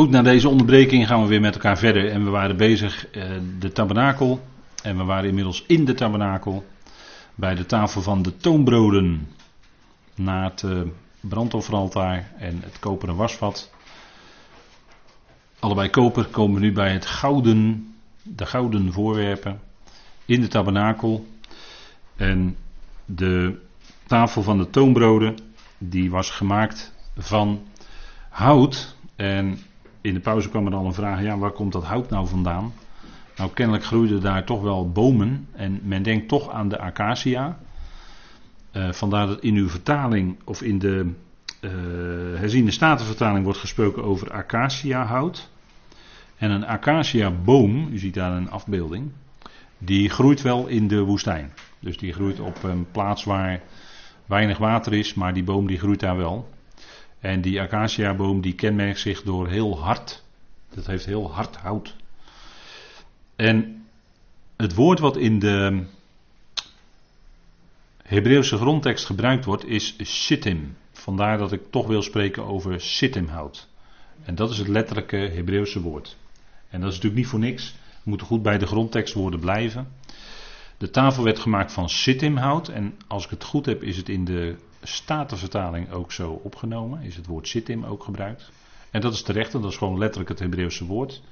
Goed, na deze onderbreking gaan we weer met elkaar verder. En we waren bezig, uh, de tabernakel. En we waren inmiddels in de tabernakel. Bij de tafel van de toonbroden. Na het uh, brandofferaltaar en het koperen wasvat. Allebei koper komen we nu bij het gouden, de gouden voorwerpen. In de tabernakel. En de tafel van de toonbroden. Die was gemaakt van hout. En in de pauze kwam er al een vraag, ja, waar komt dat hout nou vandaan? Nou, kennelijk groeiden daar toch wel bomen en men denkt toch aan de acacia. Uh, vandaar dat in uw vertaling of in de uh, herziende statenvertaling wordt gesproken over acaciahout. En een acaciaboom, u ziet daar een afbeelding, die groeit wel in de woestijn. Dus die groeit op een plaats waar weinig water is, maar die boom die groeit daar wel. En die acaciaboom die kenmerkt zich door heel hard. Dat heeft heel hard hout. En het woord wat in de Hebreeuwse grondtekst gebruikt wordt is sittim. Vandaar dat ik toch wil spreken over sittimhout. En dat is het letterlijke Hebreeuwse woord. En dat is natuurlijk niet voor niks. We moeten goed bij de grondtekstwoorden blijven. De tafel werd gemaakt van sittimhout. En als ik het goed heb, is het in de Statenvertaling ook zo opgenomen. Is het woord sittim ook gebruikt. En dat is terecht, dat is gewoon letterlijk het Hebreeuwse woord.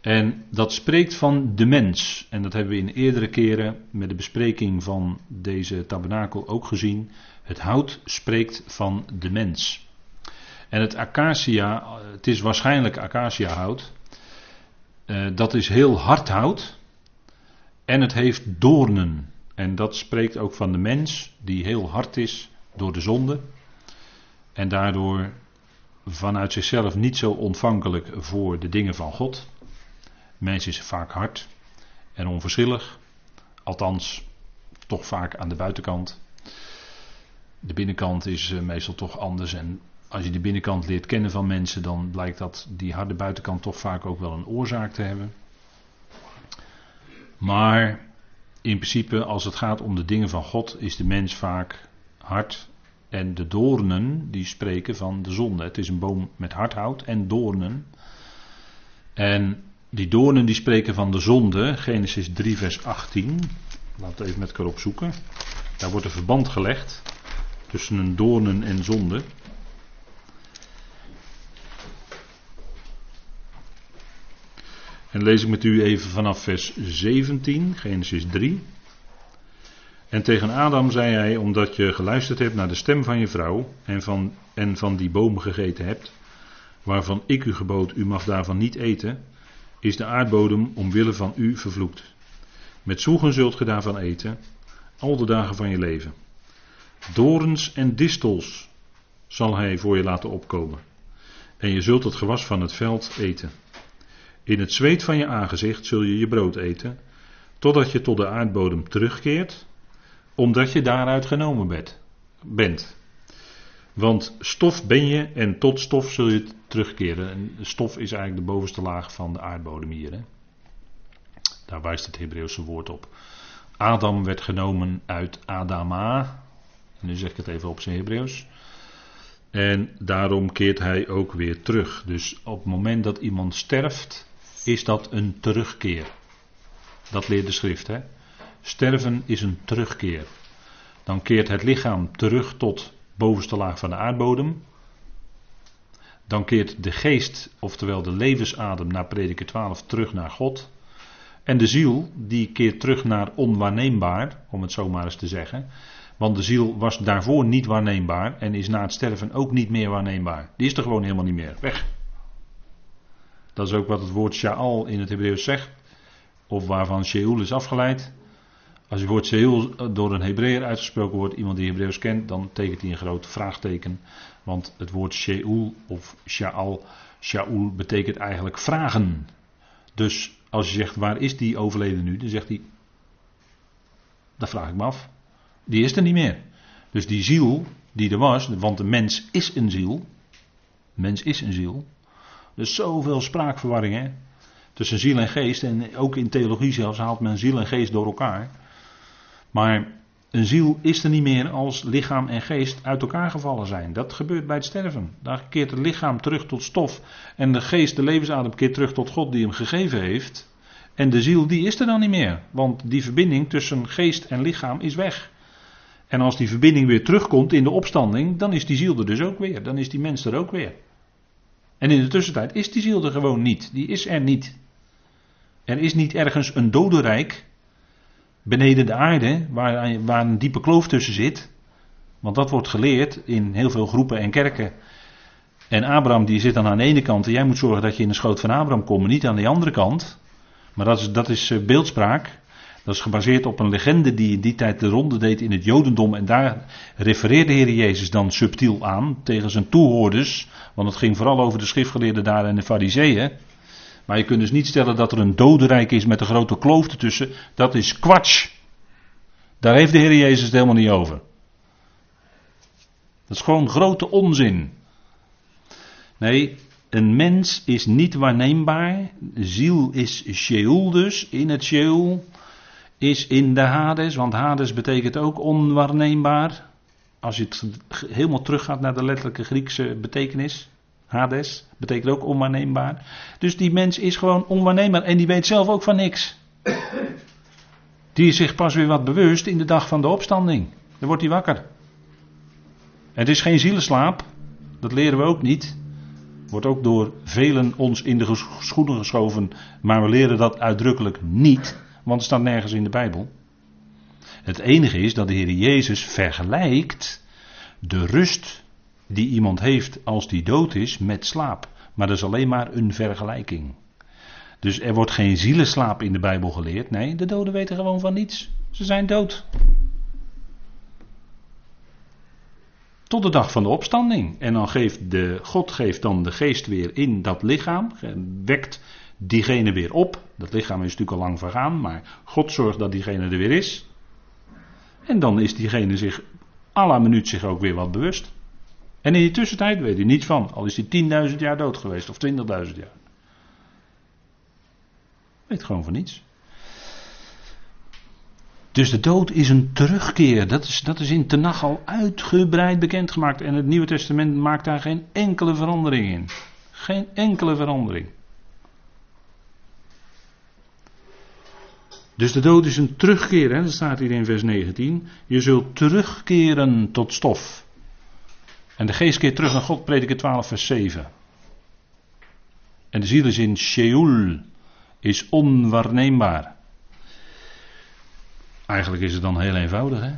En dat spreekt van de mens. En dat hebben we in eerdere keren met de bespreking van deze tabernakel ook gezien. Het hout spreekt van de mens. En het acacia, het is waarschijnlijk acaciahout. Uh, dat is heel hard hout. En het heeft doornen. En dat spreekt ook van de mens, die heel hard is door de zonde. En daardoor vanuit zichzelf niet zo ontvankelijk voor de dingen van God. Mens is vaak hard en onverschillig. Althans, toch vaak aan de buitenkant. De binnenkant is eh, meestal toch anders. En als je de binnenkant leert kennen van mensen, dan blijkt dat die harde buitenkant toch vaak ook wel een oorzaak te hebben. Maar in principe, als het gaat om de dingen van God, is de mens vaak hard. En de doornen, die spreken van de zonde. Het is een boom met hard hout en doornen. En die doornen die spreken van de zonde. Genesis 3 vers 18. Laten we even met elkaar opzoeken. Daar wordt een verband gelegd tussen een doornen en zonde. En lees ik met u even vanaf vers 17, Genesis 3. En tegen Adam zei hij, omdat je geluisterd hebt naar de stem van je vrouw en van, en van die boom gegeten hebt, waarvan ik u gebood, u mag daarvan niet eten, is de aardbodem omwille van u vervloekt. Met zoegen zult ge daarvan eten, al de dagen van je leven. Dorens en distels zal hij voor je laten opkomen. En je zult het gewas van het veld eten. In het zweet van je aangezicht zul je je brood eten, totdat je tot de aardbodem terugkeert omdat je daaruit genomen bent. Want stof ben je en tot stof zul je terugkeren. En stof is eigenlijk de bovenste laag van de aardbodem hier. Hè? Daar wijst het Hebreeuwse woord op. Adam werd genomen uit Adama. Nu zeg ik het even op zijn Hebreeuws. En daarom keert hij ook weer terug. Dus op het moment dat iemand sterft, is dat een terugkeer. Dat leert de schrift, hè? Sterven is een terugkeer. Dan keert het lichaam terug tot bovenste laag van de aardbodem. Dan keert de geest, oftewel de levensadem, naar prediker 12 terug naar God. En de ziel, die keert terug naar onwaarneembaar, om het zo maar eens te zeggen. Want de ziel was daarvoor niet waarneembaar en is na het sterven ook niet meer waarneembaar. Die is er gewoon helemaal niet meer. Weg. Dat is ook wat het woord Sha'al in het Hebreeuws zegt. Of waarvan Sheol is afgeleid. Als het woord Sheol door een Hebreeër uitgesproken wordt, iemand die Hebreeuws kent, dan tekent hij een groot vraagteken. Want het woord Sheol of Sha'al, Sha'ul betekent eigenlijk vragen. Dus als je zegt, waar is die overleden nu? Dan zegt hij, dat vraag ik me af. Die is er niet meer. Dus die ziel die er was, want de mens is een ziel. Mens is een ziel. Dus zoveel spraakverwarring hè. Tussen ziel en geest. En ook in theologie zelfs haalt men ziel en geest door elkaar. Maar een ziel is er niet meer als lichaam en geest uit elkaar gevallen zijn. Dat gebeurt bij het sterven. Dan keert het lichaam terug tot stof. En de geest, de levensadem, keert terug tot God die hem gegeven heeft. En de ziel, die is er dan niet meer. Want die verbinding tussen geest en lichaam is weg. En als die verbinding weer terugkomt in de opstanding, dan is die ziel er dus ook weer. Dan is die mens er ook weer. En in de tussentijd is die ziel er gewoon niet. Die is er niet. Er is niet ergens een dodenrijk beneden de aarde, waar, waar een diepe kloof tussen zit. Want dat wordt geleerd in heel veel groepen en kerken. En Abraham die zit dan aan de ene kant en jij moet zorgen dat je in de schoot van Abraham komt, niet aan de andere kant. Maar dat is, dat is eh, beeldspraak. Dat is gebaseerd op een legende die in die tijd de ronde deed in het Jodendom. En daar refereerde de Heer Jezus dan subtiel aan tegen zijn toehoorders. Want het ging vooral over de schriftgeleerden daar en de fariseeën. Maar je kunt dus niet stellen dat er een dodenrijk is met een grote kloof ertussen. Dat is kwatsch. Daar heeft de Heer Jezus het helemaal niet over. Dat is gewoon grote onzin. Nee, een mens is niet waarneembaar. Ziel is Sheol dus. In het Sheol is in de Hades. Want Hades betekent ook onwaarneembaar. Als je het helemaal teruggaat naar de letterlijke Griekse betekenis. Hades betekent ook onwaarneembaar. Dus die mens is gewoon onwaarneembaar en die weet zelf ook van niks. Die is zich pas weer wat bewust in de dag van de opstanding. Dan wordt hij wakker. Het is geen zielenslaap, dat leren we ook niet. Wordt ook door velen ons in de schoenen geschoven, maar we leren dat uitdrukkelijk niet, want het staat nergens in de Bijbel. Het enige is dat de Heer Jezus vergelijkt de rust die iemand heeft als die dood is met slaap. Maar dat is alleen maar een vergelijking. Dus er wordt geen zielenslaap in de Bijbel geleerd. Nee, de doden weten gewoon van niets. Ze zijn dood. Tot de dag van de opstanding. En dan geeft de, God geeft dan de geest weer in dat lichaam. Wekt diegene weer op. Dat lichaam is natuurlijk al lang vergaan. Maar God zorgt dat diegene er weer is. En dan is diegene zich à la minuut zich ook weer wat bewust. En in die tussentijd weet hij niets van. Al is hij 10.000 jaar dood geweest of 20.000 jaar. Weet gewoon van niets. Dus de dood is een terugkeer. Dat is, dat is in Tenach al uitgebreid bekendgemaakt. En het Nieuwe Testament maakt daar geen enkele verandering in. Geen enkele verandering. Dus de dood is een terugkeer. Hè? Dat staat hier in vers 19. Je zult terugkeren tot stof. En de geest keert terug naar God, prediker 12, vers 7. En de ziel is in Sheol, is onwaarneembaar. Eigenlijk is het dan heel eenvoudig, hè?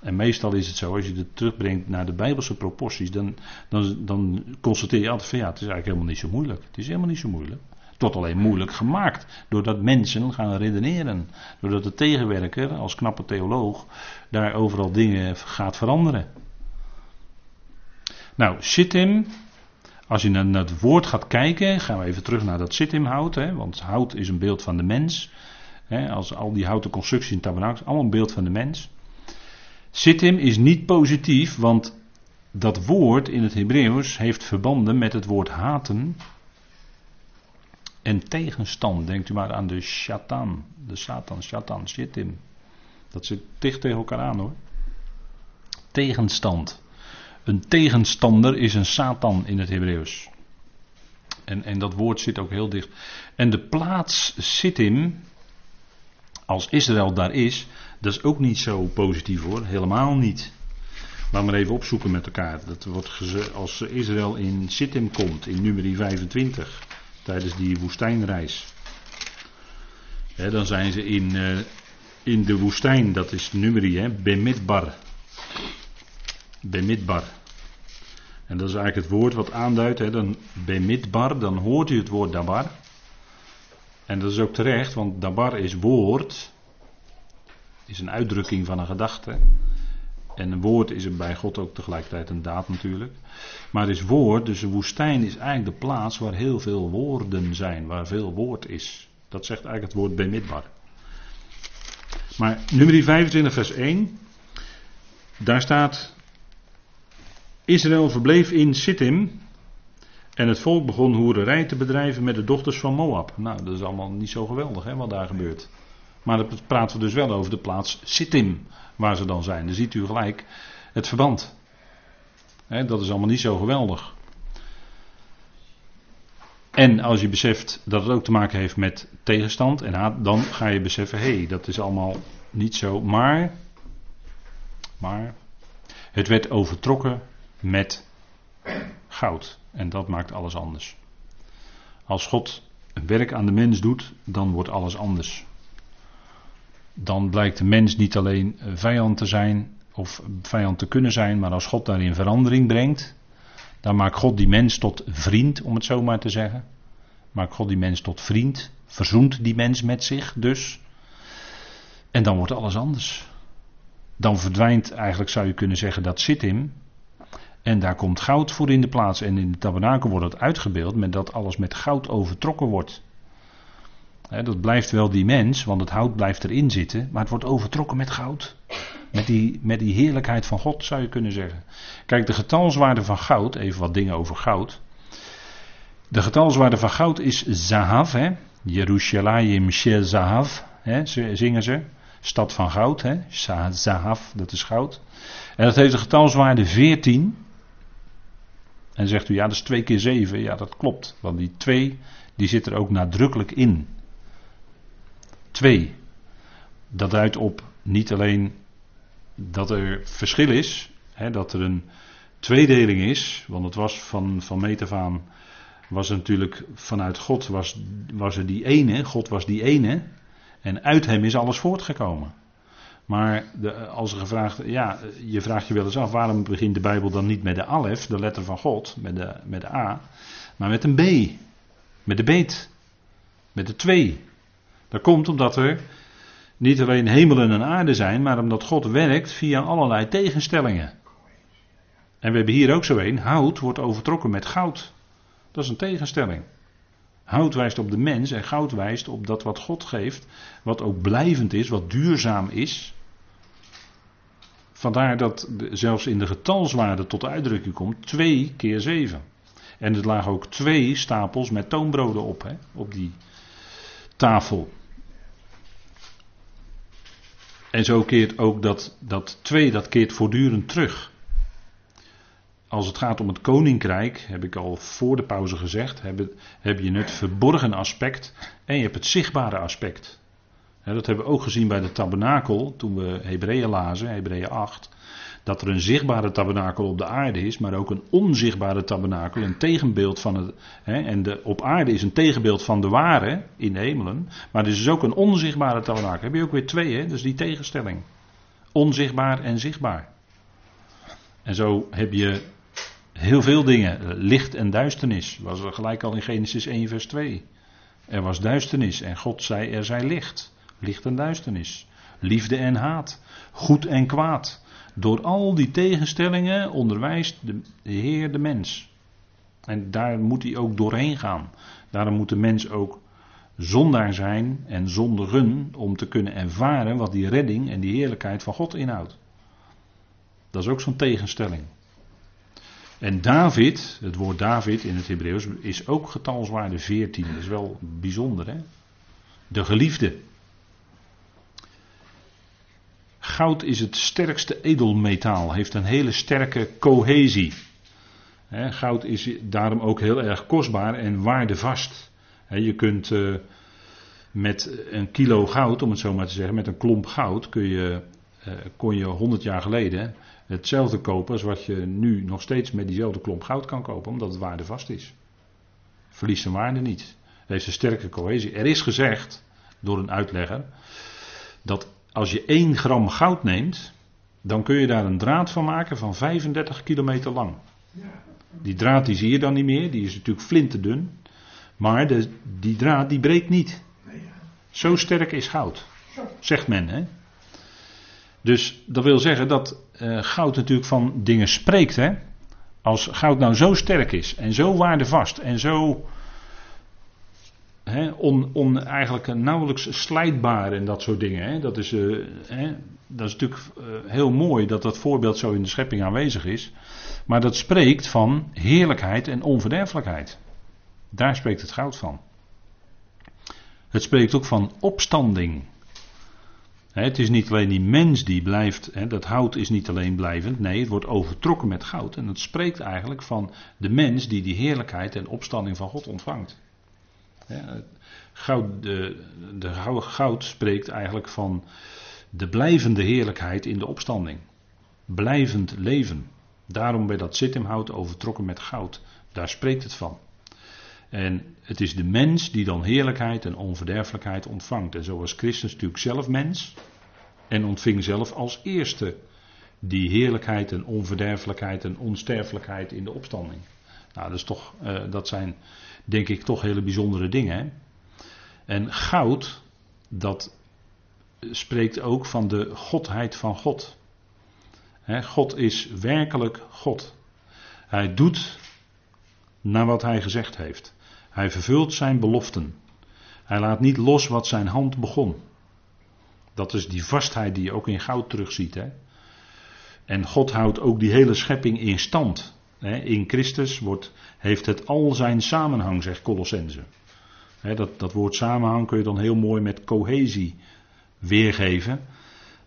En meestal is het zo, als je het terugbrengt naar de Bijbelse proporties, dan, dan, dan constateer je altijd van ja, het is eigenlijk helemaal niet zo moeilijk. Het is helemaal niet zo moeilijk. Tot alleen moeilijk gemaakt, doordat mensen gaan redeneren. Doordat de tegenwerker, als knappe theoloog, daar overal dingen gaat veranderen. Nou, Sittim, als je naar, het woord gaat kijken, gaan we even terug naar dat Sittim hout, hè, want hout is een beeld van de mens. Hè, als al die houten constructies in tabernakels, allemaal een beeld van de mens. Sittim is niet positief, want dat woord in het Hebreeuws heeft verbanden met het woord haten en tegenstand. Denkt u maar aan de Shatan, de Satan, Shatan, Sittim. Dat zit dicht tegen elkaar aan hoor. Tegenstand. Een tegenstander is een Satan in het Hebreeuws. En, en dat woord zit ook heel dicht. En de plaats Sittim, als Israël daar is, dat is ook niet zo positief hoor, helemaal niet. Laten we even opzoeken met elkaar. Dat wordt als Israël in Sittim komt, in nummer 25, tijdens die woestijnreis. dan zijn ze in, uh, in de woestijn, dat is nummer Bemidbar. Bemidbar. En dat is eigenlijk het woord wat aanduidt, hè, dan bemidbar, dan hoort u het woord dabar. En dat is ook terecht, want dabar is woord, is een uitdrukking van een gedachte. En een woord is bij God ook tegelijkertijd een daad natuurlijk. Maar het is woord, dus een woestijn is eigenlijk de plaats waar heel veel woorden zijn, waar veel woord is. Dat zegt eigenlijk het woord bemidbar. Maar nummer 25 vers 1, daar staat Israël verbleef in Sittim. En het volk begon hoererij te bedrijven met de dochters van Moab. Nou, dat is allemaal niet zo geweldig hè, wat daar gebeurt. Maar dan praten we dus wel over de plaats Sittim, waar ze dan zijn. Dan ziet u gelijk het verband. dat is allemaal niet zo geweldig. En als je beseft dat het ook te maken heeft met tegenstand en haat, dan ga je beseffen, hé, hey, dat is allemaal niet zo. Maar, maar, het werd overtrokken met goud. En dat maakt alles anders. Als God een werk aan de mens doet, dan wordt alles anders. Dan blijkt de mens niet alleen vijand te zijn of vijand te kunnen zijn, maar als God daarin verandering brengt, dan maakt God die mens tot vriend, om het zo maar te zeggen. Maakt God die mens tot vriend, verzoent die mens met zich dus. En dan wordt alles anders. Dan verdwijnt eigenlijk, zou je kunnen zeggen, dat zit in. En daar komt goud voor in de plaats. En in de tabernakel wordt het uitgebeeld met dat alles met goud overtrokken wordt. dat blijft wel die mens, want het hout blijft erin zitten, maar het wordt overtrokken met goud. Met die, met die heerlijkheid van God zou je kunnen zeggen. Kijk, de getalswaarde van goud, even wat dingen over goud. De getalswaarde van goud is Zahav, hè? Jerusalem Shel Zahav, hè? zingen ze. Stad van goud, hè? Zahav, dat is goud. En dat heeft de getalswaarde 14. En zegt u, ja, dat is 2 keer 7. Ja, dat klopt. Want die 2, die zit er ook nadrukkelijk in. 2. Dat duidt op niet alleen dat er verschil is, hè, dat er een tweedeling is, want het was van, van meet was natuurlijk vanuit God, was, was er die ene, God was die ene, en uit hem is alles voortgekomen. Maar de, als er gevraagd, ja, je vraagt je wel eens af, waarom begint de Bijbel dan niet met de alef, de letter van God, met de, met de A, maar met een B, met de beet, met de twee. Dat komt omdat er niet alleen hemel en aarde zijn, maar omdat God werkt via allerlei tegenstellingen. En we hebben hier ook zo een, hout wordt overtrokken met goud. Dat is een tegenstelling. Hout wijst op de mens en goud wijst op dat wat God geeft, wat ook blijvend is, wat duurzaam is. Vandaar dat zelfs in de getalswaarde tot uitdrukking komt 2 keer 7. En er lagen ook twee stapels met toonbroden op, hè, op die tafel. En zo keert ook dat, dat 2, dat keert voortdurend terug als het gaat om het koninkrijk, heb ik al voor de pauze gezegd, heb, je het verborgen aspect en je hebt het zichtbare aspect. dat hebben we ook gezien bij de tabernakel, toen we Hebreeën lazen, Hebreeën 8. Dat er een zichtbare tabernakel op de aarde is, maar ook een onzichtbare tabernakel, een tegenbeeld van het. en de, op aarde is een tegenbeeld van de ware in de hemelen, maar er is dus ook een onzichtbare tabernakel. Heb je ook weer twee, hè? dus die tegenstelling. Onzichtbaar en zichtbaar. En zo heb je Heel veel dingen. Licht en duisternis. Was gelijk al in Genesis 1, vers 2. Er was duisternis en God zei: Er zij licht. Licht en duisternis. Liefde en haat. Goed en kwaad. Door al die tegenstellingen onderwijst de, Heer de mens. En daar moet hij ook doorheen gaan. Daarom moet de mens ook zondaar zijn en zondigen om te kunnen ervaren wat die redding en die heerlijkheid van God inhoudt. Dat is ook zo'n tegenstelling. En David, het woord David in het Hebreeuws, is ook getalswaarde 14. Dat is wel bijzonder, hè? De geliefde. Goud is het sterkste edelmetaal, heeft een hele sterke cohesie. goud is daarom ook heel erg kostbaar en waardevast. je kunt uh, met een kilo goud, om het zo maar te zeggen, met een klomp goud, kun je, uh, kon je 100 jaar geleden hetzelfde kopen als wat je nu nog steeds met diezelfde klomp goud kan kopen, omdat het waardevast is. Verliest zijn waarde niet. Het heeft een sterke cohesie. Er is gezegd door een uitlegger dat als je 1 gram goud neemt, dan kun je daar een draad van maken van 35 kilometer lang. Die draad die zie je dan niet meer, die is natuurlijk flinterdun. Maar de, die draad die breekt niet. Zo sterk is goud, zegt men. Hè? Dus dat wil zeggen dat uh, goud natuurlijk van dingen spreekt. Hè? Als goud nou zo sterk is en zo waardevast en zo hè, on, on, eigenlijk nauwelijks slijtbaar en dat soort dingen. Hè? Dat, is, uh, hè, dat is natuurlijk uh, heel mooi dat dat voorbeeld zo in de schepping aanwezig is. Maar dat spreekt van heerlijkheid en onverderfelijkheid. Daar spreekt het goud van. Het spreekt ook van opstanding. Het is niet alleen die mens die blijft, dat hout is niet alleen blijvend, nee, het wordt overtrokken met goud. En dat spreekt eigenlijk van de mens die die heerlijkheid en opstanding van God ontvangt. Goud, de, de goud spreekt eigenlijk van de blijvende heerlijkheid in de opstanding. Blijvend leven. Daarom bij dat zittimhout overtrokken met goud. Daar spreekt het van. En het is de mens die dan heerlijkheid en onverderfelijkheid ontvangt. En zo was Christus natuurlijk zelf mens. En ontving zelf als eerste die heerlijkheid en onverderfelijkheid en onsterfelijkheid in de opstanding. Nou, dat, is toch, uh, dat zijn denk ik toch hele bijzondere dingen. Hè? En goud, dat spreekt ook van de godheid van God. God is werkelijk God. Hij doet naar wat hij gezegd heeft. Hij vervult zijn beloften. Hij laat niet los wat zijn hand begon. Dat is die vastheid die je ook in goud terugziet. Hè? En God houdt ook die hele schepping in stand. In Christus wordt, heeft het al zijn samenhang, zegt Colossense. Dat, dat woord samenhang kun je dan heel mooi met cohesie weergeven.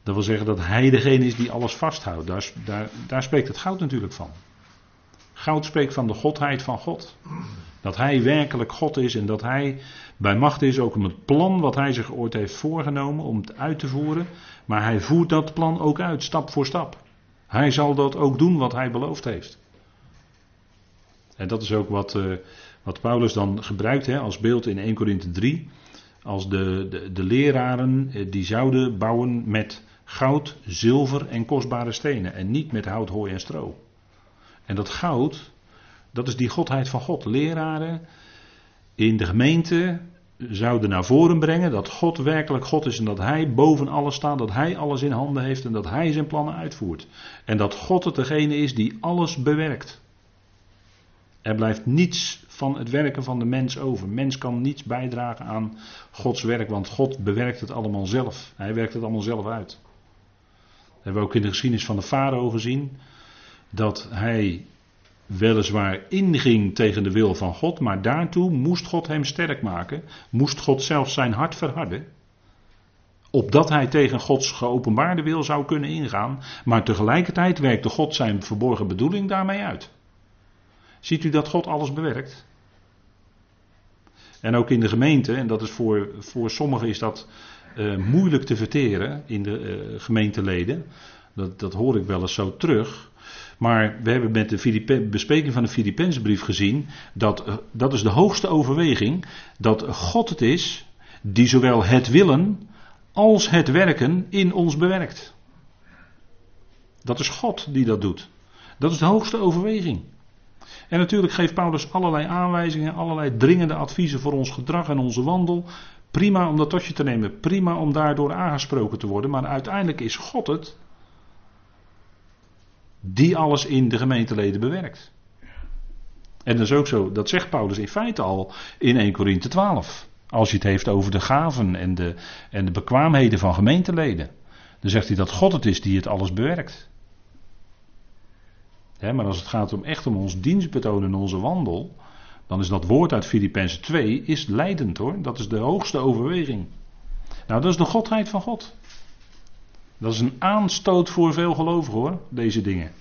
Dat wil zeggen dat hij degene is die alles vasthoudt. Daar, daar spreekt het goud natuurlijk van. Goud spreekt van de godheid van God. Dat hij werkelijk God is en dat hij bij macht is ook om het plan wat hij zich ooit heeft voorgenomen om het uit te voeren. Maar hij voert dat plan ook uit, stap voor stap. Hij zal dat ook doen wat hij beloofd heeft. En dat is ook wat, uh, wat Paulus dan gebruikt hè, als beeld in 1 Korinthe 3. Als de, de, de leraren eh, die zouden bouwen met goud, zilver en kostbare stenen. En niet met hout, hooi en stro. En dat goud, dat is die godheid van God. Leraren in de gemeente zouden naar voren brengen dat God werkelijk God is en dat Hij boven alles staat, dat Hij alles in handen heeft en dat Hij zijn plannen uitvoert. En dat God het degene is die alles bewerkt. Er blijft niets van het werken van de mens over. Mens kan niets bijdragen aan Gods werk, want God bewerkt het allemaal zelf. Hij werkt het allemaal zelf uit. Dat hebben we ook in de geschiedenis van de farao gezien. Dat hij weliswaar inging tegen de wil van God, maar daartoe moest God hem sterk maken. Moest God zelf zijn hart verharden. Opdat hij tegen Gods geopenbaarde wil zou kunnen ingaan. Maar tegelijkertijd werkte God zijn verborgen bedoeling daarmee uit. Ziet u dat God alles bewerkt? En ook in de gemeente, en dat is voor, voor sommigen is dat uh, moeilijk te verteren in de uh, gemeenteleden. Dat, dat hoor ik wel eens zo terug. Maar we hebben met de bespreking van de Filipijnsbrief gezien dat uh, dat is de hoogste overweging dat God het is die zowel het willen als het werken in ons bewerkt. Dat is God die dat doet. Dat is de hoogste overweging. En natuurlijk geeft Paulus allerlei aanwijzingen, allerlei dringende adviezen voor ons gedrag en onze wandel. Prima om dat tot te nemen, prima om daardoor aangesproken te worden, maar uiteindelijk is God het die alles in de gemeenteleden bewerkt. En dat is ook zo, dat zegt Paulus in feite al in 1 Korinthe 12. Als je het heeft over de gaven en de, en de bekwaamheden van gemeenteleden. Dan zegt hij dat God het is die het alles bewerkt maar als het gaat om echt om ons dienstbetoon en onze wandel, dan is dat woord uit Filippenzen 2 is leidend hoor. Dat is de hoogste overweging. Nou, dat is de godheid van God. Dat is een aanstoot voor veel gelovigen hoor, deze dingen.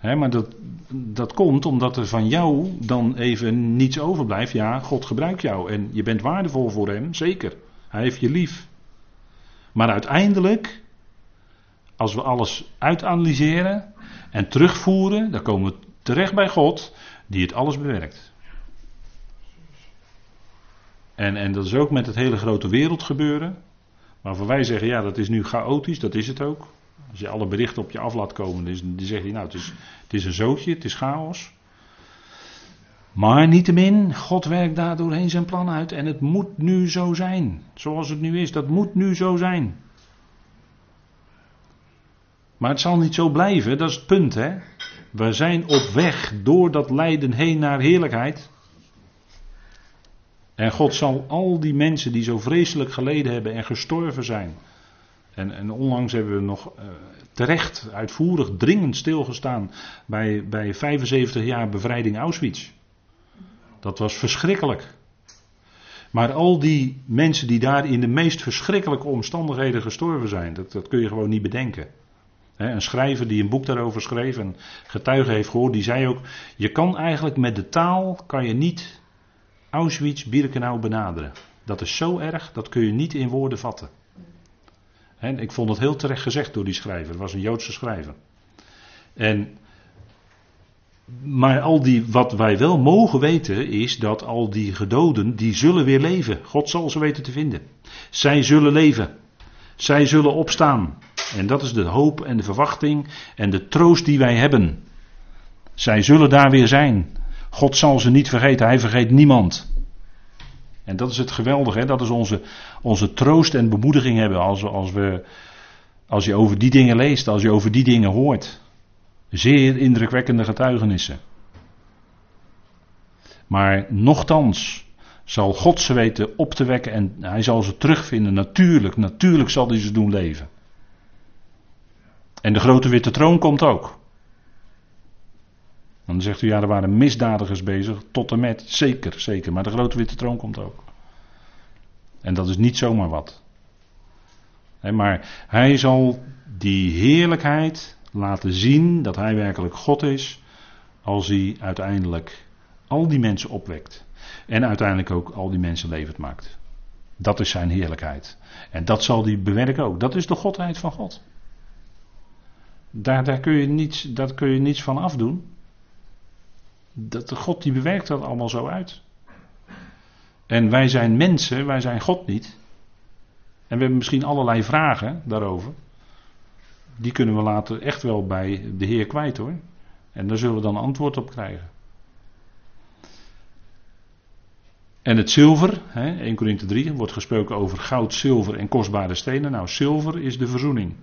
maar dat, dat komt omdat er van jou dan even niets overblijft. Ja, God gebruikt jou en je bent waardevol voor Hem, zeker. Hij heeft je lief. Maar uiteindelijk, als we alles uitanalyseren, en terugvoeren, dan komen we terecht bij God, die het alles bewerkt. En, en dat is ook met het hele grote wereldgebeuren. Waarvan wij zeggen, ja, dat is nu chaotisch, dat is het ook. Als je alle berichten op je af laat komen, dan, zeg je, nou, het is, het is een zootje, het is chaos. Maar niettemin, God werkt daar doorheen zijn plan uit en het moet nu zo zijn. Zoals het nu is, dat moet nu zo zijn. Maar het zal niet zo blijven, dat is het punt. Hè? We zijn op weg door dat lijden heen naar heerlijkheid. En God zal al die mensen die zo vreselijk geleden hebben en gestorven zijn. En, en onlangs hebben we nog uh, terecht, uitvoerig, dringend stilgestaan bij, bij 75 jaar bevrijding Auschwitz. Dat was verschrikkelijk. Maar al die mensen die daar in de meest verschrikkelijke omstandigheden gestorven zijn, dat, dat kun je gewoon niet bedenken. een schrijver die een boek daarover schreef en getuige heeft gehoord, die zei ook: Je kan eigenlijk met de taal kan je niet Auschwitz-Birkenau benaderen. Dat is zo erg, dat kun je niet in woorden vatten. En ik vond het heel terecht gezegd door die schrijver. Het was een Joodse schrijver. En, maar al die, wat wij wel mogen weten is dat al die gedoden, die zullen weer leven. God zal ze weten te vinden. Zij zullen leven. Zij zullen opstaan. En dat is de hoop en de verwachting en de troost die wij hebben. Zij zullen daar weer zijn. God zal ze niet vergeten. Hij vergeet niemand. En dat is het geweldige, hè? dat is onze, onze troost en bemoediging hebben als, als, we, als je over die dingen leest, als je over die dingen hoort. Zeer indrukwekkende getuigenissen. Maar nochtans zal God ze weten op te wekken en hij zal ze terugvinden. Natuurlijk, natuurlijk zal hij ze doen leven. En de grote witte troon komt ook. Dan zegt u ja, er waren misdadigers bezig, tot en met. Zeker, zeker. Maar de grote witte troon komt ook. En dat is niet zomaar wat. maar hij zal die heerlijkheid laten zien dat hij werkelijk God is. Als hij uiteindelijk al die mensen opwekt. En uiteindelijk ook al die mensen levend maakt. Dat is zijn heerlijkheid. En dat zal hij bewerken ook. Dat is de godheid van God. Daar, daar, kun, je niets, daar kun je niets van afdoen dat de God die bewerkt dat allemaal zo uit. En wij zijn mensen, wij zijn God niet. En we hebben misschien allerlei vragen daarover. Die kunnen we later echt wel bij de Heer kwijt hoor. En daar zullen we dan antwoord op krijgen. En het zilver, hè, 1 Korinthe 3, wordt gesproken over goud, zilver en kostbare stenen. Nou, zilver is de verzoening.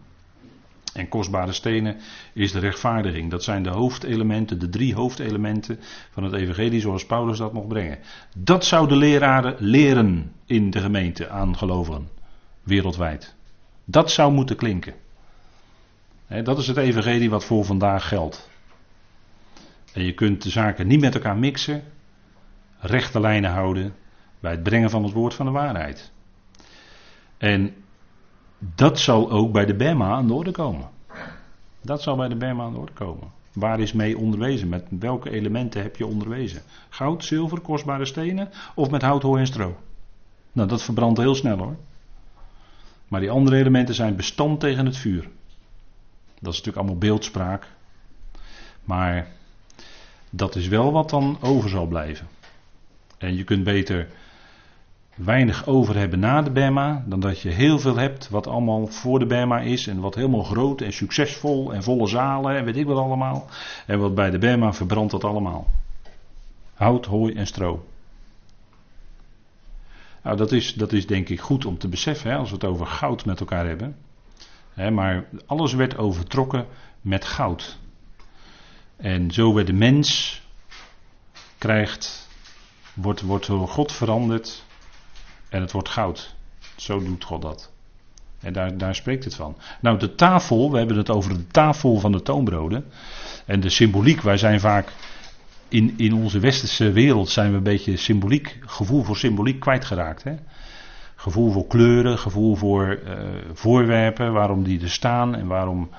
En kostbare stenen is de rechtvaardiging. Dat zijn de hoofdelementen, de drie hoofdelementen van het evangelie zoals Paulus dat mocht brengen. Dat zouden leraren leren in de gemeente aan gelovigen, wereldwijd. Dat zou moeten klinken. dat is het evangelie wat voor vandaag geldt. En je kunt de zaken niet met elkaar mixen, rechte lijnen houden bij het brengen van het woord van de waarheid. En dat zal ook bij de Bema aan de orde komen. Dat zal bij de Bema aan de orde komen. Waar is mee onderwezen? Met welke elementen heb je onderwezen? Goud, zilver, kostbare stenen of met hout, hooi en stro? Nou, dat verbrandt heel snel hoor. Maar die andere elementen zijn bestand tegen het vuur. Dat is natuurlijk allemaal beeldspraak. Maar dat is wel wat dan over zal blijven. En je kunt beter weinig over hebben na de Bema, dan dat je heel veel hebt wat allemaal voor de Bema is en wat helemaal groot en succesvol en volle zalen en weet ik wat allemaal. En wat bij de Bema verbrandt dat allemaal. Hout, hooi en stro. Nou, dat is, dat is denk ik goed om te beseffen hè, als we het over goud met elkaar hebben. Hè, maar alles werd overtrokken met goud. En zo werd de mens krijgt, wordt, wordt door God veranderd en het wordt goud. Zo doet God dat. En daar, daar spreekt het van. Nou, de tafel, we hebben het over de tafel van de toonbroden. En de symboliek, wij zijn vaak in, in onze westerse wereld zijn we een beetje symboliek, gevoel voor symboliek kwijtgeraakt. Hè? Gevoel voor kleuren, gevoel voor uh, voorwerpen, waarom die er staan en waarom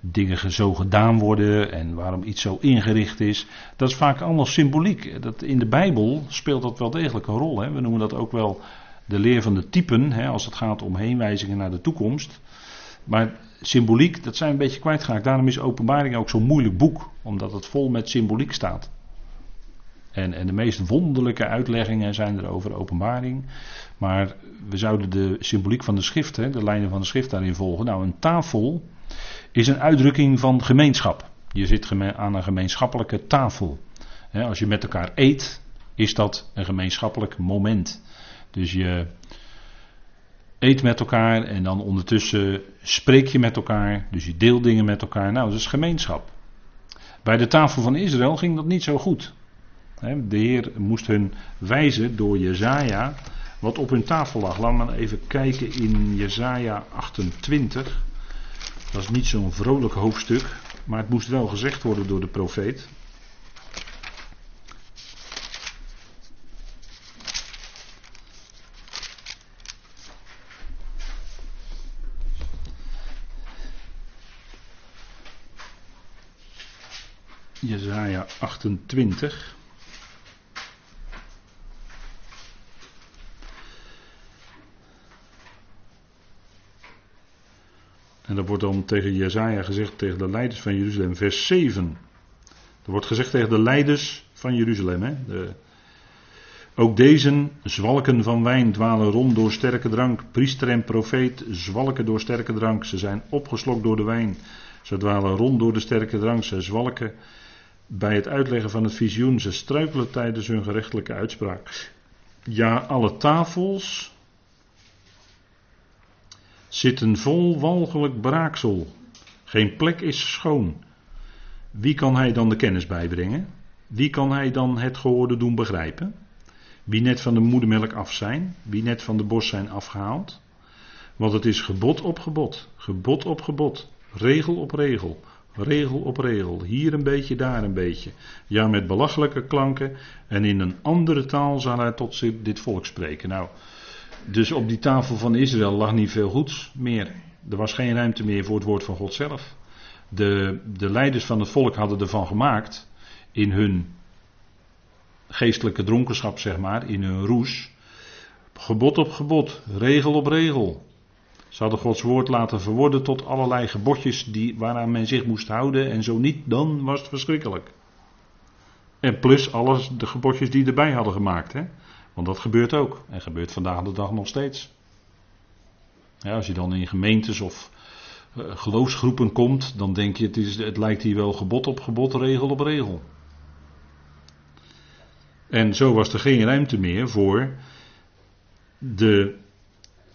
dingen zo gedaan worden en waarom iets zo ingericht is. Dat is vaak allemaal symboliek. Dat, in de Bijbel speelt dat wel degelijk een rol. Hè? We noemen dat ook wel de leer van de typen, hè, als het gaat om heenwijzingen naar de toekomst. Maar symboliek, dat zijn we een beetje kwijtgeraakt. Daarom is openbaring ook zo'n moeilijk boek, omdat het vol met symboliek staat. En, en de meest wonderlijke uitleggingen zijn er over openbaring. Maar we zouden de symboliek van de schrift, de lijnen van de schrift daarin volgen. Nou, een tafel is een uitdrukking van gemeenschap. Je zit aan een gemeenschappelijke tafel. Als je met elkaar eet, is dat een gemeenschappelijk moment. Dus je eet met elkaar en dan ondertussen spreek je met elkaar. Dus je deelt dingen met elkaar. Nou, dat is gemeenschap. Bij de tafel van Israël ging dat niet zo goed. De Heer moest hun wijzen door Jezaja wat op hun tafel lag. Laten we even kijken in Jezaja 28. Dat is niet zo'n vrolijk hoofdstuk, maar het moest wel gezegd worden door de profeet. Jezaja 28. En dat wordt dan tegen Jezaja gezegd, tegen de leiders van Jeruzalem, vers 7. Er wordt gezegd tegen de leiders van Jeruzalem. Hè? De, ook deze zwalken van wijn dwalen rond door sterke drank. Priester en profeet zwalken door sterke drank. Ze zijn opgeslokt door de wijn. Ze dwalen rond door de sterke drank. Ze zwalken bij het uitleggen van het visioen. Ze struikelen tijdens hun gerechtelijke uitspraak. Ja, alle tafels zitten vol walgelijk braaksel. Geen plek is schoon. Wie kan hij dan de kennis bijbrengen? Wie kan hij dan het gehoorde doen begrijpen? Wie net van de moedermelk af zijn, wie net van de borst zijn afgehaald. Want het is gebod op gebod, gebod op gebod, regel op regel, regel op regel. Hier een beetje, daar een beetje. Ja, met belachelijke klanken. En in een andere taal zal hij tot dit volk spreken. Nou, dus op die tafel van Israël lag niet veel goeds meer. Er was geen ruimte meer voor het woord van God zelf. De, de leiders van het volk hadden ervan gemaakt in hun geestelijke dronkenschap, zeg maar, in hun roes. Gebod op gebod, regel op regel. Ze hadden Gods woord laten verworden tot allerlei gebodjes die, waaraan men zich moest houden. En zo niet, dan was het verschrikkelijk. En plus alles de gebodjes die erbij hadden gemaakt. Hè? Want dat gebeurt ook. En gebeurt vandaag de dag nog steeds. Ja, als je dan in gemeentes of uh, geloofsgroepen komt, dan denk je het, is, het lijkt hier wel gebod op gebod, regel op regel. En zo was er geen ruimte meer voor de,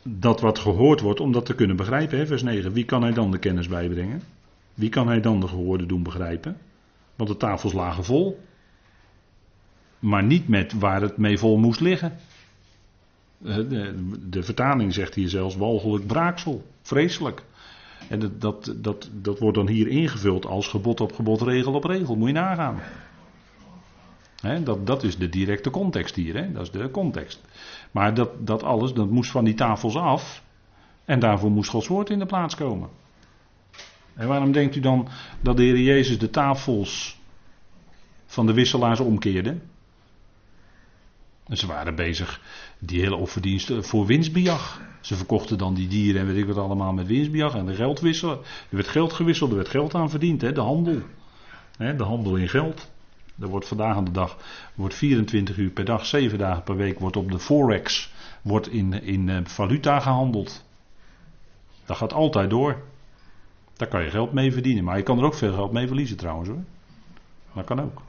dat wat gehoord wordt om dat te kunnen begrijpen. Hè? Vers 9. Wie kan hij dan de kennis bijbrengen? Wie kan hij dan de gehoorde doen begrijpen? Want de tafels lagen vol. Maar niet met waar het mee vol moest liggen. Eh, de, de vertaling zegt hier zelfs walgelijk braaksel. Vreselijk. En dat, dat, dat, dat wordt dan hier ingevuld als gebod op gebod, regel op regel. Moet je nagaan dat, dat is de directe context hier, dat is de context. Maar dat, dat alles, dat moest van die tafels af. En daarvoor moest Gods woord in de plaats komen. En waarom denkt u dan dat de Heer Jezus de tafels van de wisselaars omkeerde? Ze waren bezig, die hele offerdiensten, voor winstbejag. Ze verkochten dan die dieren en weet ik wat allemaal met winstbejag en de geld wisselen. Er werd geld gewisseld, er werd geld aan verdiend, de handel. de handel in geld. Er wordt vandaag aan de dag, wordt 24 uur per dag, 7 dagen per week, wordt op de Forex, wordt in, in uh, valuta gehandeld. Dat gaat altijd door. Daar kan je geld mee verdienen, maar je kan er ook veel geld mee verliezen trouwens hoor. Dat kan ook.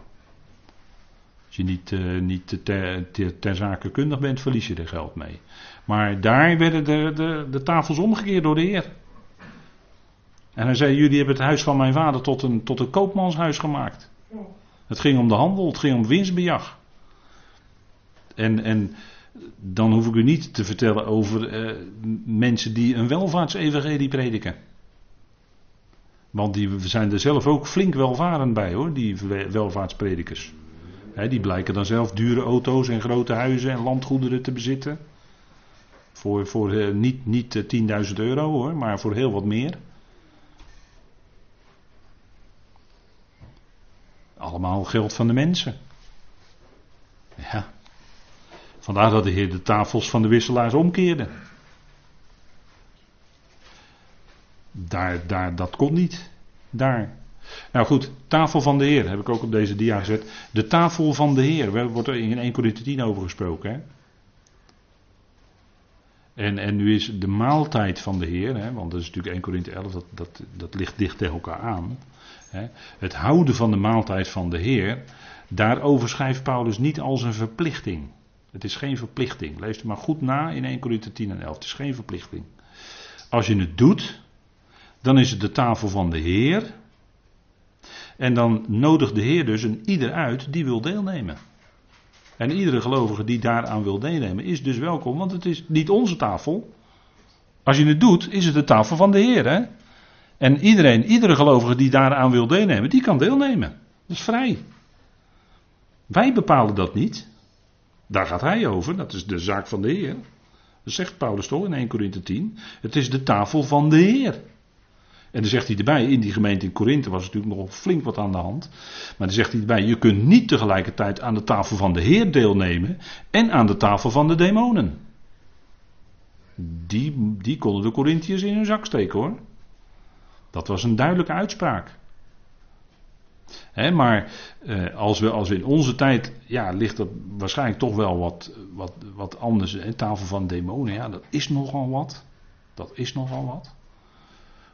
Als je niet, uh, niet ter, ter, kundig bent, verlies je er geld mee. Maar daar werden de, de, de tafels omgekeerd door de Heer. En hij zei: Jullie hebben het huis van mijn vader tot een, tot een koopmanshuis gemaakt. Het ging om de handel, het ging om winstbejag. En, en dan hoef ik u niet te vertellen over eh, mensen die een welvaartsevangelie prediken. Want die zijn er zelf ook flink welvarend bij hoor, die welvaartspredikers. die blijken dan zelf dure auto's en grote huizen en landgoederen te bezitten. Voor, voor uh, niet, niet 10.000 eh, euro hoor, maar voor heel wat meer. Allemaal geld van de mensen. Ja. Vandaar dat de Heer de tafels van de wisselaars omkeerde. Daar, daar, dat kon niet. Daar. Nou goed, tafel van de Heer heb ik ook op deze dia gezet. De tafel van de Heer, er wordt er in 1 Corinthië 10 over gesproken. Hè? En, en nu is de maaltijd van de Heer, hè, want dat is natuurlijk 1 Corinthië 11, dat, dat, dat ligt dicht tegen elkaar aan. Het houden van de maaltijd van de Heer, daarover schrijft Paulus niet als een verplichting. Het is geen verplichting. Lees het maar goed na in 1 Corinthië 10 en 11. Het is geen verplichting. Als je het doet, dan is het de tafel van de Heer. En dan nodigt de Heer dus een ieder uit die wil deelnemen. En iedere gelovige die daaraan wil deelnemen is dus welkom, want het is niet onze tafel. Als je het doet, is het de tafel van de Heer. Hè? En iedereen, iedere gelovige die daaraan wil deelnemen, die kan deelnemen. Dat is vrij. Wij bepalen dat niet. Daar gaat hij over, dat is de zaak van de Heer. Dat zegt Paulus toch in 1 Corinthië 10. Het is de tafel van de Heer. En dan zegt hij erbij, in die gemeente in Korinthe was natuurlijk nog flink wat aan de hand. Maar dan zegt hij erbij, je kunt niet tegelijkertijd aan de tafel van de Heer deelnemen en aan de tafel van de demonen. Die, die konden de Corinthiërs in hun zak steken hoor. Dat was een duidelijke uitspraak. maar eh, als, we, als we in onze tijd, ja, ligt dat waarschijnlijk toch wel wat, wat, wat anders. Tafel van demonen, ja, dat is nogal wat. Dat is nogal wat.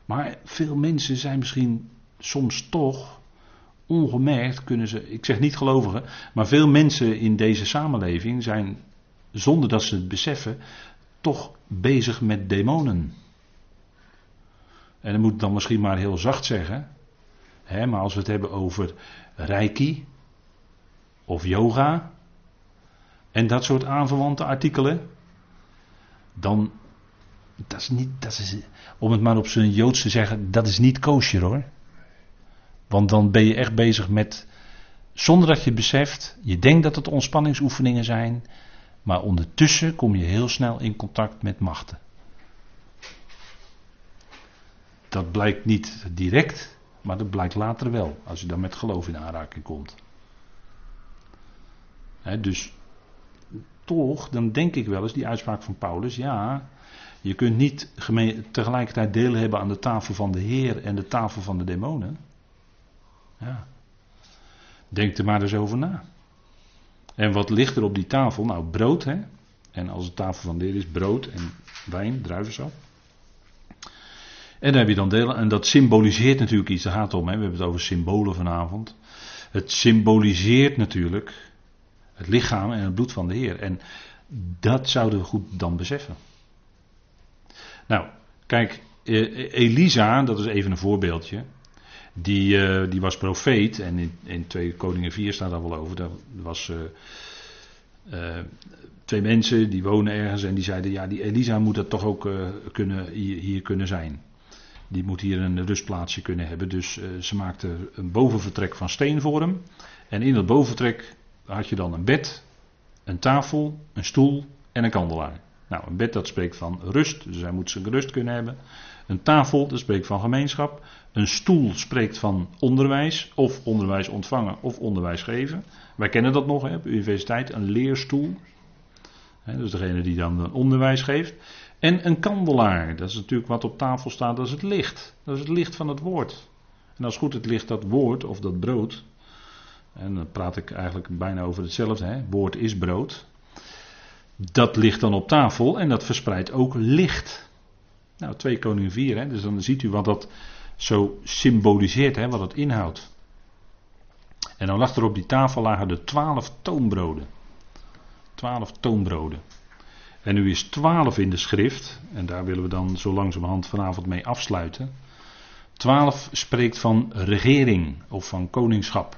Maar veel mensen zijn misschien soms toch ongemerkt kunnen ze, ik zeg niet gelovigen, maar veel mensen in deze samenleving zijn zonder dat ze het beseffen toch bezig met demonen. En dat moet ik dan misschien maar heel zacht zeggen. Hè, maar als we het hebben over reiki of yoga en dat soort aanverwante artikelen, dan dat is niet, dat is, om het maar op zijn Joods te zeggen, dat is niet kosher hoor. Want dan ben je echt bezig met, zonder dat je het beseft, je denkt dat het ontspanningsoefeningen zijn, maar ondertussen kom je heel snel in contact met machten. Dat blijkt niet direct, maar dat blijkt later wel, als je dan met geloof in aanraking komt. dus toch, dan denk ik wel eens die uitspraak van Paulus, ja, je kunt niet tegelijkertijd deel hebben aan de tafel van de Heer en de tafel van de demonen. Ja. Denk er maar eens over na. En wat ligt er op die tafel? Nou, brood, hè. En als de tafel van de Heer is, brood en wijn, druivensap. En dan heb je dan delen, en dat symboliseert natuurlijk iets, daar gaat om, hè. we hebben het over symbolen vanavond. Het symboliseert natuurlijk het lichaam en het bloed van de Heer. En dat zouden we goed dan beseffen. Nou, kijk, eh, Elisa, dat is even een voorbeeldje. Die, eh, die was profeet. En in, in 2 Koningen 4 staat daar wel over. Dat was uh, twee mensen die wonen ergens. En die zeiden: Ja, die Elisa moet dat toch ook kunnen, hier, kunnen zijn. Die moet hier een rustplaatsje kunnen hebben. Dus ze maakte een bovenvertrek van steen voor hem. En in dat bovenvertrek had je dan een bed, een tafel, een stoel en een kandelaar. Nou, een bed dat spreekt van rust, dus hij moet zijn rust kunnen hebben. Een tafel, dat spreekt van gemeenschap. Een stoel spreekt van onderwijs, of onderwijs ontvangen of onderwijs geven. Wij kennen dat nog hè, op de universiteit, een leerstoel. Dus degene die dan onderwijs geeft. En een kandelaar, dat is natuurlijk wat op tafel staat, dat is het licht. Dat is het licht van het woord. En als goed het licht dat woord of dat brood. En dan praat ik eigenlijk bijna over hetzelfde. Hè? Woord is brood. Dat ligt dan op tafel en dat verspreidt ook licht. Nou, 2 Koningen 4, hè? dus dan ziet u wat dat zo symboliseert, hè? wat het inhoudt. En dan lag er op die tafel lagen de twaalf toonbroden. Twaalf toonbroden. En nu is twaalf in de schrift, en daar willen we dan zo langzamerhand vanavond mee afsluiten. Twaalf spreekt van regering of van koningschap.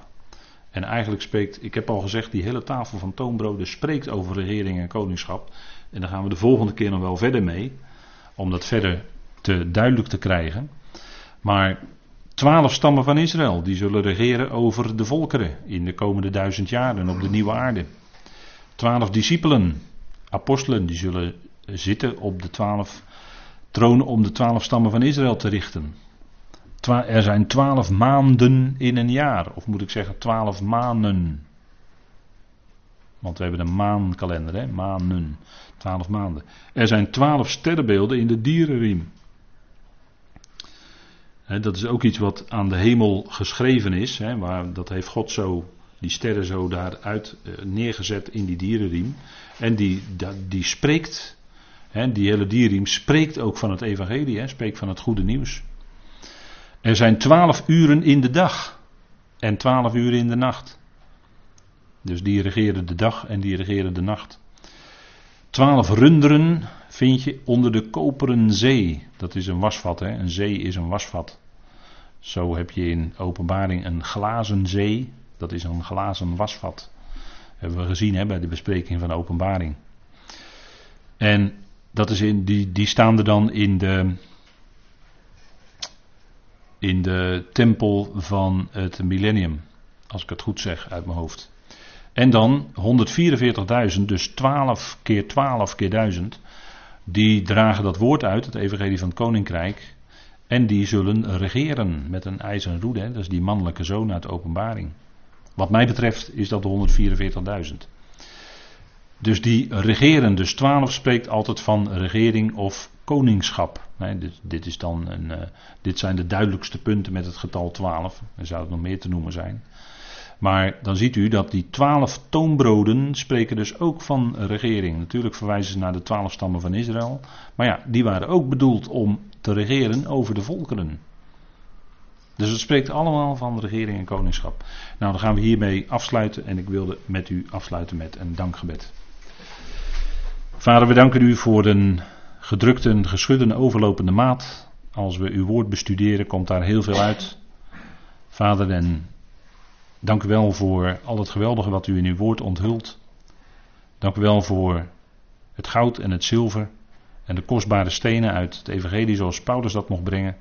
En eigenlijk spreekt, ik heb al gezegd, die hele tafel van toonbroden spreekt over regering en koningschap. En daar gaan we de volgende keer nog wel verder mee, om dat verder te duidelijk te krijgen. Maar twaalf stammen van Israël, die zullen regeren over de volkeren in de komende duizend jaren op de nieuwe aarde. Twaalf discipelen, apostelen, die zullen zitten op de twaalf tronen om de twaalf stammen van Israël te richten. Er zijn twaalf maanden in een jaar. Of moet ik zeggen twaalf maanden. Want we hebben een maankalender, hè? Maanden. Twaalf maanden. Er zijn twaalf sterrenbeelden in de dierenriem. dat is ook iets wat aan de hemel geschreven is. Hè, waar, dat heeft God zo, die sterren zo daaruit uh, neergezet in die dierenriem. En die, die spreekt, hè, die hele dierenriem spreekt ook van het evangelie. Hè, spreekt van het goede nieuws. Er zijn twaalf uren in de dag en twaalf uren in de nacht. Dus die regeren de dag en die regeren de nacht. Twaalf runderen vind je onder de koperen zee. Dat is een wasvat, hè? een zee is een wasvat. Zo heb je in openbaring een glazen zee. Dat is een glazen wasvat. Hebben we gezien hè, bij de bespreking van de openbaring. En dat is in, die, die staan er dan in de, in de tempel van het millennium. Als ik het goed zeg uit mijn hoofd. En dan 144.000, dus 12 keer 12 keer 1000. Die dragen dat woord uit, het evangelie van het koninkrijk. En die zullen regeren met een ijzeren roede. Hè? Dat is die mannelijke zoon uit de openbaring. Wat mij betreft is dat de 144.000. Dus die regeren, dus 12 spreekt altijd van regering of koningschap. Dit, dit, is dan een, uh, dit zijn de duidelijkste punten met het getal 12. Er zou het nog meer te noemen zijn. Maar dan ziet u dat die twaalf toonbroden spreken dus ook van regering. Natuurlijk verwijzen ze naar de twaalf stammen van Israël. Maar ja, die waren ook bedoeld om te regeren over de volkeren. Dus het spreekt allemaal van regering en koningschap. Nou, dan gaan we hiermee afsluiten. En ik wilde met u afsluiten met een dankgebed. Vader, we danken u voor een gedrukte, geschudde, overlopende maat. Als we uw woord bestuderen, komt daar heel veel uit. Vader, en dank u wel voor al het geweldige wat u in uw woord onthult. Dank u wel voor het goud en het zilver en de kostbare stenen uit het evangelie zoals Paulus dat mocht brengen.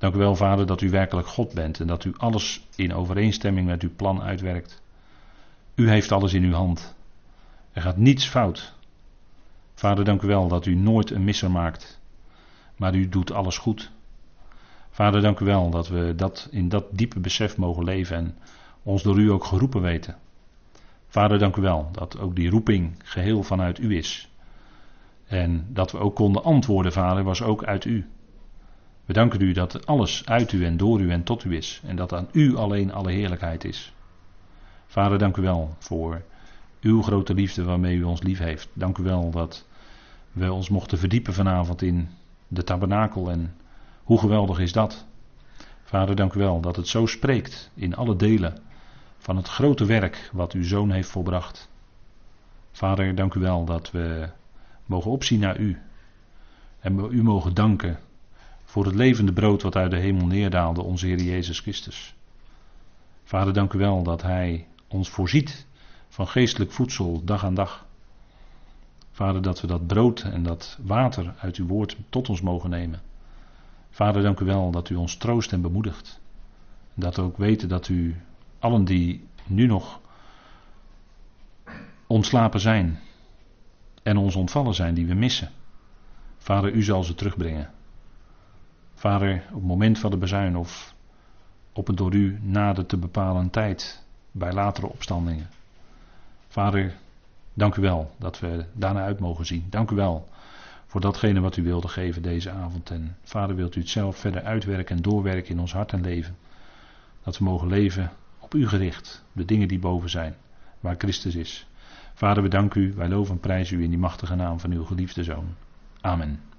Dank u wel, Vader, dat u werkelijk God bent en dat u alles in overeenstemming met uw plan uitwerkt. U heeft alles in uw hand. Er gaat niets fout. Vader, dank u wel dat u nooit een misser maakt, maar u doet alles goed. Vader, dank u wel dat we dat in dat diepe besef mogen leven en ons door u ook geroepen weten. Vader, dank u wel dat ook die roeping geheel vanuit u is. En dat we ook konden antwoorden, Vader, was ook uit u. We danken u dat alles uit u en door u en tot u is. En dat aan u alleen alle heerlijkheid is. Vader, dank u wel voor uw grote liefde waarmee u ons lief heeft. Dank u wel dat we ons mochten verdiepen vanavond in de tabernakel en hoe geweldig is dat. Vader, dank u wel dat het zo spreekt in alle delen van het grote werk wat uw zoon heeft volbracht. Vader, dank u wel dat we mogen opzien naar u en u mogen danken voor het levende brood wat uit de hemel neerdaalde, onze Heer Jezus Christus. Vader, dank u wel dat Hij ons voorziet van geestelijk voedsel dag aan dag. Vader, dat we dat brood en dat water uit uw woord tot ons mogen nemen. Vader, dank u wel dat u ons troost en bemoedigt. Dat we ook weten dat u allen die nu nog ontslapen zijn en ons ontvallen zijn, die we missen. Vader, u zal ze terugbrengen. Vader, op het moment van de bezuin of op een door u nader te bepalen tijd bij latere opstandingen. Vader, dank u wel dat we daarna uit mogen zien. Dank u wel voor datgene wat u wilde geven deze avond. En Vader, wilt u het zelf verder uitwerken en doorwerken in ons hart en leven. Dat we mogen leven op u gericht, de dingen die boven zijn, waar Christus is. Vader, we danken u, wij loven en prijzen u in die machtige naam van uw geliefde Zoon. Amen.